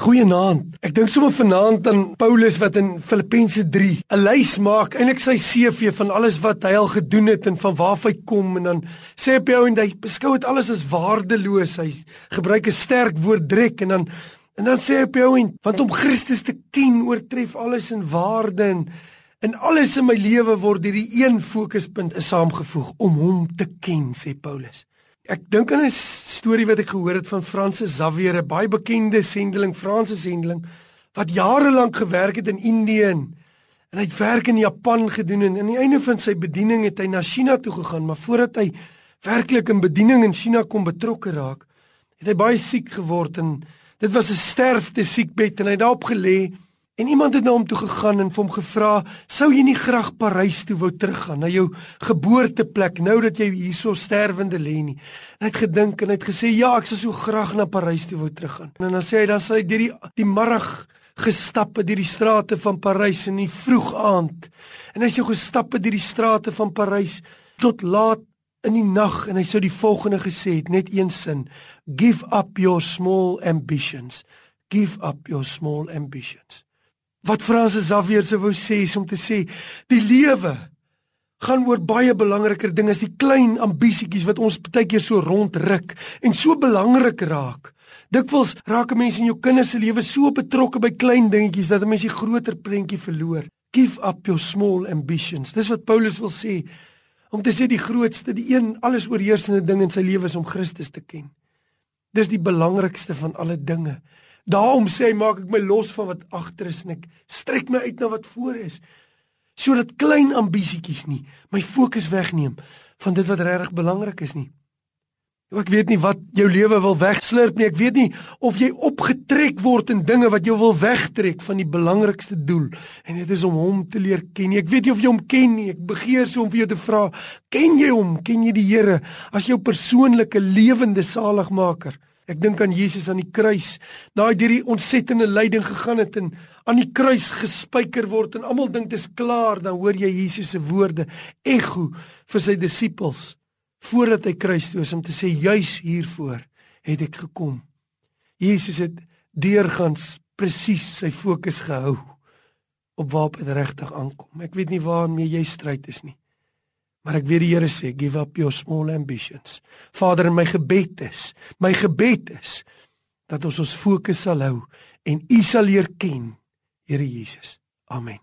Goeienaand. Ek dink sommer vanaand aan Paulus wat in Filippense 3 'n lys maak, eintlik sy CV van alles wat hy al gedoen het en van waar hy kom en dan sê hy en hy beskou dit alles as waardeloos. Hy gebruik 'n sterk woord drek en dan en dan sê hy op jou en want om Christus te ken oortref alles in waarde en en alles in my lewe word hierdie een fokuspunt is saamgevoeg om hom te ken, sê Paulus. Ek dink aan 'n storie wat ek gehoor het van Francis Xavier, 'n baie bekende sendeling, Franse sendeling wat jare lank gewerk het in Indië en hy het werk in Japan gedoen en aan die einde van sy bediening het hy na China toe gegaan, maar voordat hy werklik in bediening in China kom betrokke raak, het hy baie siek geword en dit was 'n sterfte siekbed en hy het daarop gelê En iemand het na hom toe gegaan en hom gevra, "Sou jy nie graag Parys toe wou teruggaan, na jou geboorteplek, nou dat jy hierso sterwende lê nie?" En hy het gedink en hy het gesê, "Ja, ek sou so graag na Parys toe wou teruggaan." En dan sê hy dan sal hy deur die die middag gestap het deur die strate van Parys in die vroeg aand. En hy sou gestap het deur die strate van Parys tot laat in die nag en hy sou die volgende gesê het, net een sin: "Give up your small ambitions. Give up your small ambitions." Wat Fransis Xavier se wou sê is om te sê die lewe gaan oor baie belangriker dinge as die klein ambisietjies wat ons baie keer so rondruk en so belangrik raak. Dikwels raak 'n mens in jou kinders se lewe so betrokke by klein dingetjies dat 'n mens die groter prentjie verloor. Give up your small ambitions. Dis wat Paulus wil sê om te sê die grootste, die een alles oorheersende ding in sy lewe is om Christus te ken. Dis die belangrikste van alle dinge. Daarom sê hy maak ek my los van wat agter is en ek strek my uit na wat voor is. Sodat klein ambisietjies nie my fokus wegneem van dit wat regtig belangrik is nie. Ek weet nie wat jou lewe wil wegslurp nie. Ek weet nie of jy opgetrek word in dinge wat jou wil wegtrek van die belangrikste doel en dit is om hom te leer ken. Ek weet nie of jy hom ken nie. Ek begeer so om vir jou te vra, ken jy hom? Ken jy die Here as jou persoonlike lewende saligmaker? Ek dink aan Jesus aan die kruis. Naai deur die ontsettende lyding gegaan het en aan die kruis gespijker word en almal dink dit is klaar, dan hoor jy Jesus se woorde ego vir sy disippels voordat hy kruis toe is om te sê juis hiervoor het ek gekom. Jesus het deurgangs presies sy fokus gehou op waar dit regtig aankom. Ek weet nie waarmee jy stryd is nie. Maar ek weet die Here sê give up your small ambitions. Vader, in my gebed is, my gebed is dat ons ons fokus sal hou en U sal leer ken, Here Jesus. Amen.